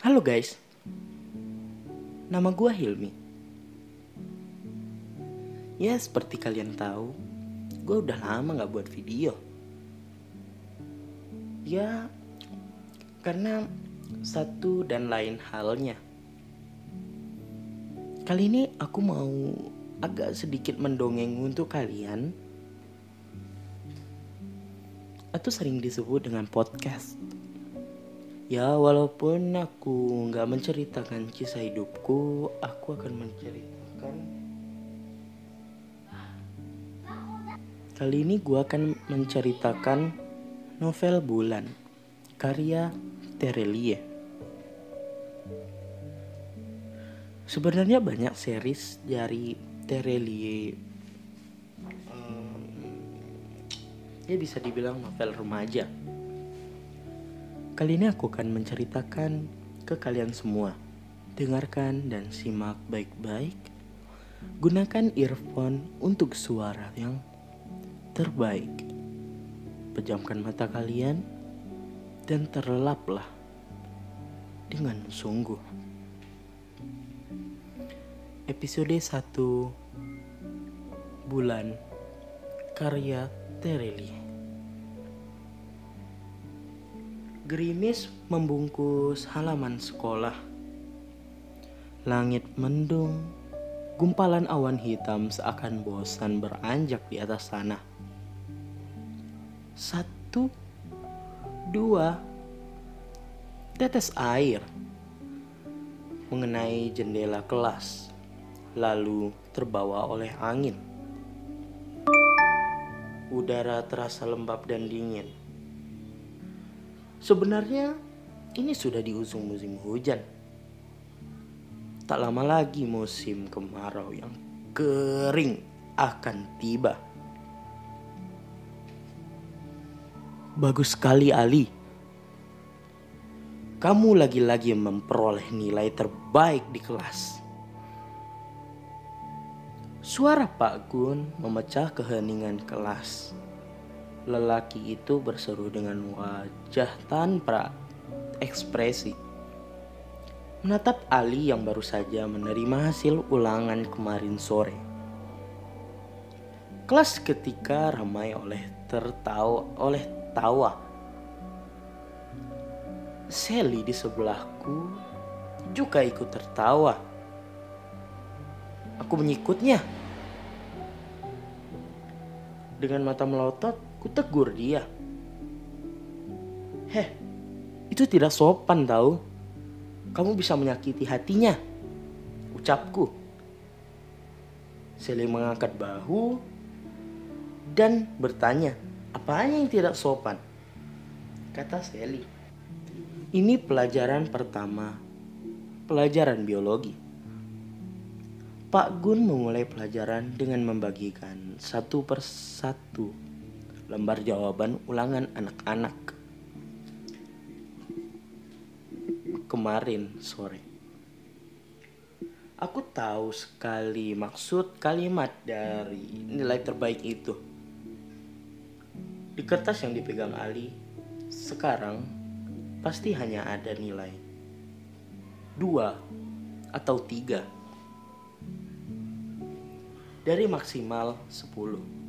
Halo guys, nama gua Hilmi. Ya seperti kalian tahu, gue udah lama gak buat video. Ya, karena satu dan lain halnya. Kali ini aku mau agak sedikit mendongeng untuk kalian. Atau sering disebut dengan podcast. Ya walaupun aku nggak menceritakan kisah hidupku, aku akan menceritakan. Kali ini gue akan menceritakan novel Bulan, karya Terelie. Sebenarnya banyak series dari Terelie. Um, ya bisa dibilang novel remaja Kali ini aku akan menceritakan ke kalian semua. Dengarkan dan simak baik-baik. Gunakan earphone untuk suara yang terbaik. Pejamkan mata kalian dan terlelaplah dengan sungguh. Episode 1 Bulan Karya Terelie Gerimis membungkus halaman sekolah. Langit mendung, gumpalan awan hitam seakan bosan beranjak di atas sana. Satu, dua, tetes air mengenai jendela kelas, lalu terbawa oleh angin. Udara terasa lembab dan dingin Sebenarnya ini sudah di ujung musim hujan. Tak lama lagi musim kemarau yang kering akan tiba. Bagus sekali Ali. Kamu lagi-lagi memperoleh nilai terbaik di kelas. Suara Pak Gun memecah keheningan kelas. Lelaki itu berseru dengan wajah tanpa ekspresi. Menatap Ali yang baru saja menerima hasil ulangan kemarin sore. Kelas ketika ramai oleh tertawa oleh tawa. Sally di sebelahku juga ikut tertawa. Aku mengikutnya. Dengan mata melotot, Kutegur dia. Heh, itu tidak sopan tahu. Kamu bisa menyakiti hatinya. Ucapku. Seli mengangkat bahu dan bertanya, apa yang tidak sopan? Kata Seli. Ini pelajaran pertama, pelajaran biologi. Pak Gun memulai pelajaran dengan membagikan satu persatu lembar jawaban ulangan anak-anak kemarin sore. Aku tahu sekali maksud kalimat dari nilai terbaik itu. Di kertas yang dipegang Ali, sekarang pasti hanya ada nilai dua atau tiga dari maksimal sepuluh.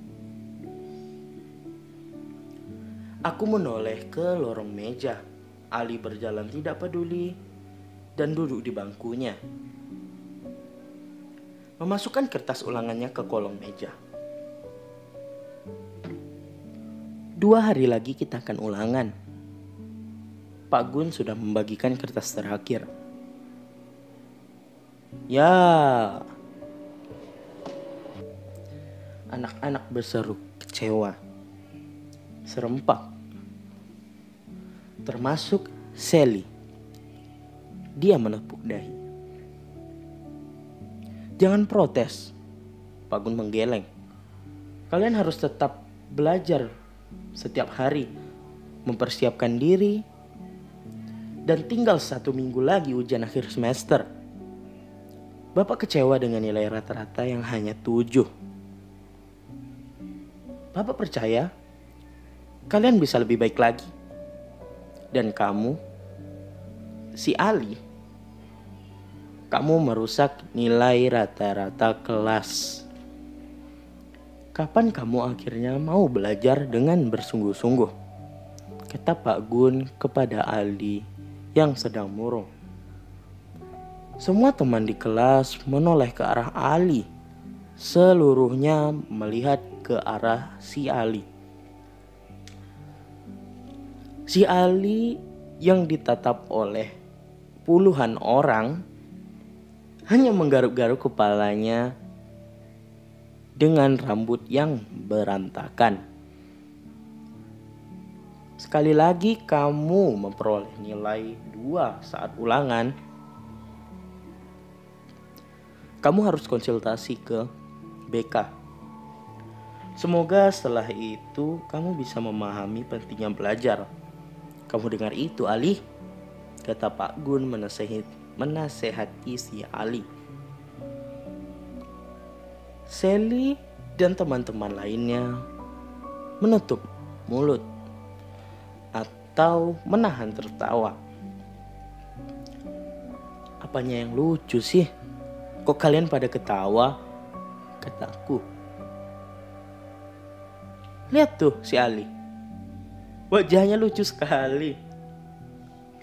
Aku menoleh ke lorong meja. Ali berjalan tidak peduli dan duduk di bangkunya. Memasukkan kertas ulangannya ke kolong meja. Dua hari lagi kita akan ulangan. Pak Gun sudah membagikan kertas terakhir. Ya, anak-anak berseru kecewa serempak termasuk Sally. Dia menepuk dahi. Jangan protes. Pak Gun menggeleng. Kalian harus tetap belajar setiap hari, mempersiapkan diri, dan tinggal satu minggu lagi ujian akhir semester. Bapak kecewa dengan nilai rata-rata yang hanya tujuh. Bapak percaya kalian bisa lebih baik lagi dan kamu si Ali, kamu merusak nilai rata-rata kelas. Kapan kamu akhirnya mau belajar dengan bersungguh-sungguh? Kata Pak Gun kepada Ali yang sedang murung. Semua teman di kelas menoleh ke arah Ali. Seluruhnya melihat ke arah si Ali. Si Ali yang ditatap oleh puluhan orang hanya menggaruk-garuk kepalanya dengan rambut yang berantakan. Sekali lagi kamu memperoleh nilai dua saat ulangan. Kamu harus konsultasi ke BK. Semoga setelah itu kamu bisa memahami pentingnya belajar. Kamu dengar itu, Ali? Kata Pak Gun menasehati menasehati si Ali. Sally dan teman-teman lainnya menutup mulut atau menahan tertawa. Apanya yang lucu sih? Kok kalian pada ketawa? Kataku. Lihat tuh si Ali. Wajahnya lucu sekali.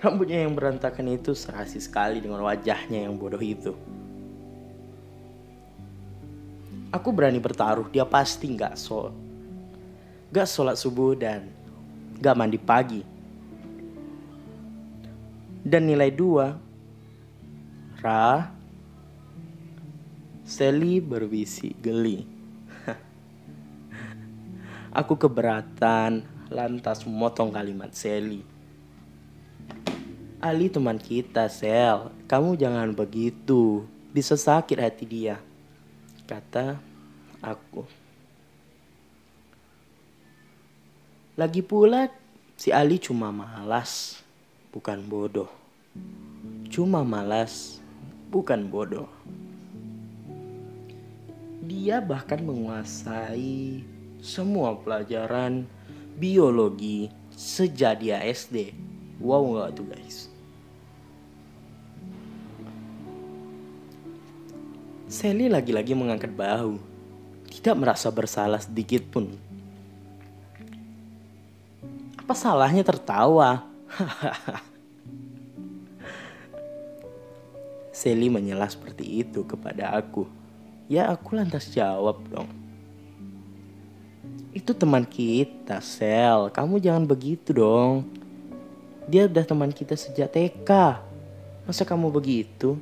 Rambutnya yang berantakan itu serasi sekali dengan wajahnya yang bodoh itu. Aku berani bertaruh dia pasti nggak sol, nggak sholat subuh dan nggak mandi pagi. Dan nilai dua, Ra, Sally berbisi geli. Aku keberatan lantas memotong kalimat Sally. Ali teman kita, Sel. Kamu jangan begitu. Bisa sakit hati dia. Kata aku. Lagi pula si Ali cuma malas, bukan bodoh. Cuma malas, bukan bodoh. Dia bahkan menguasai semua pelajaran biologi sejak dia SD. Wow nggak tuh guys? Sally lagi-lagi mengangkat bahu. Tidak merasa bersalah sedikit pun. Apa salahnya tertawa? Sally menyela seperti itu kepada aku. Ya aku lantas jawab dong. Itu teman kita, Sel. Kamu jangan begitu dong. Dia udah teman kita sejak TK. Masa kamu begitu?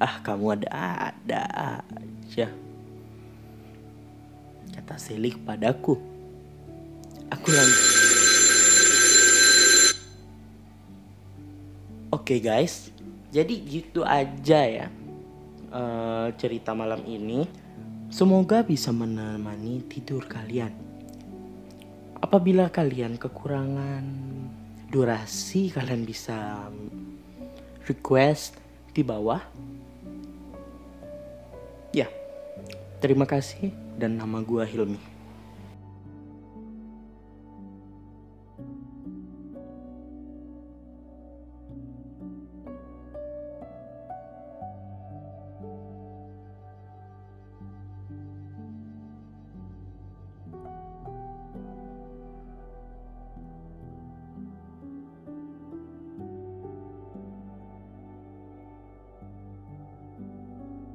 Ah, kamu ada-ada aja. Kata Selik padaku. Aku lanjut. Oke okay guys, jadi gitu aja ya uh, cerita malam ini. Semoga bisa menemani tidur kalian. Apabila kalian kekurangan durasi, kalian bisa request di bawah. Ya, terima kasih dan nama gua Hilmi.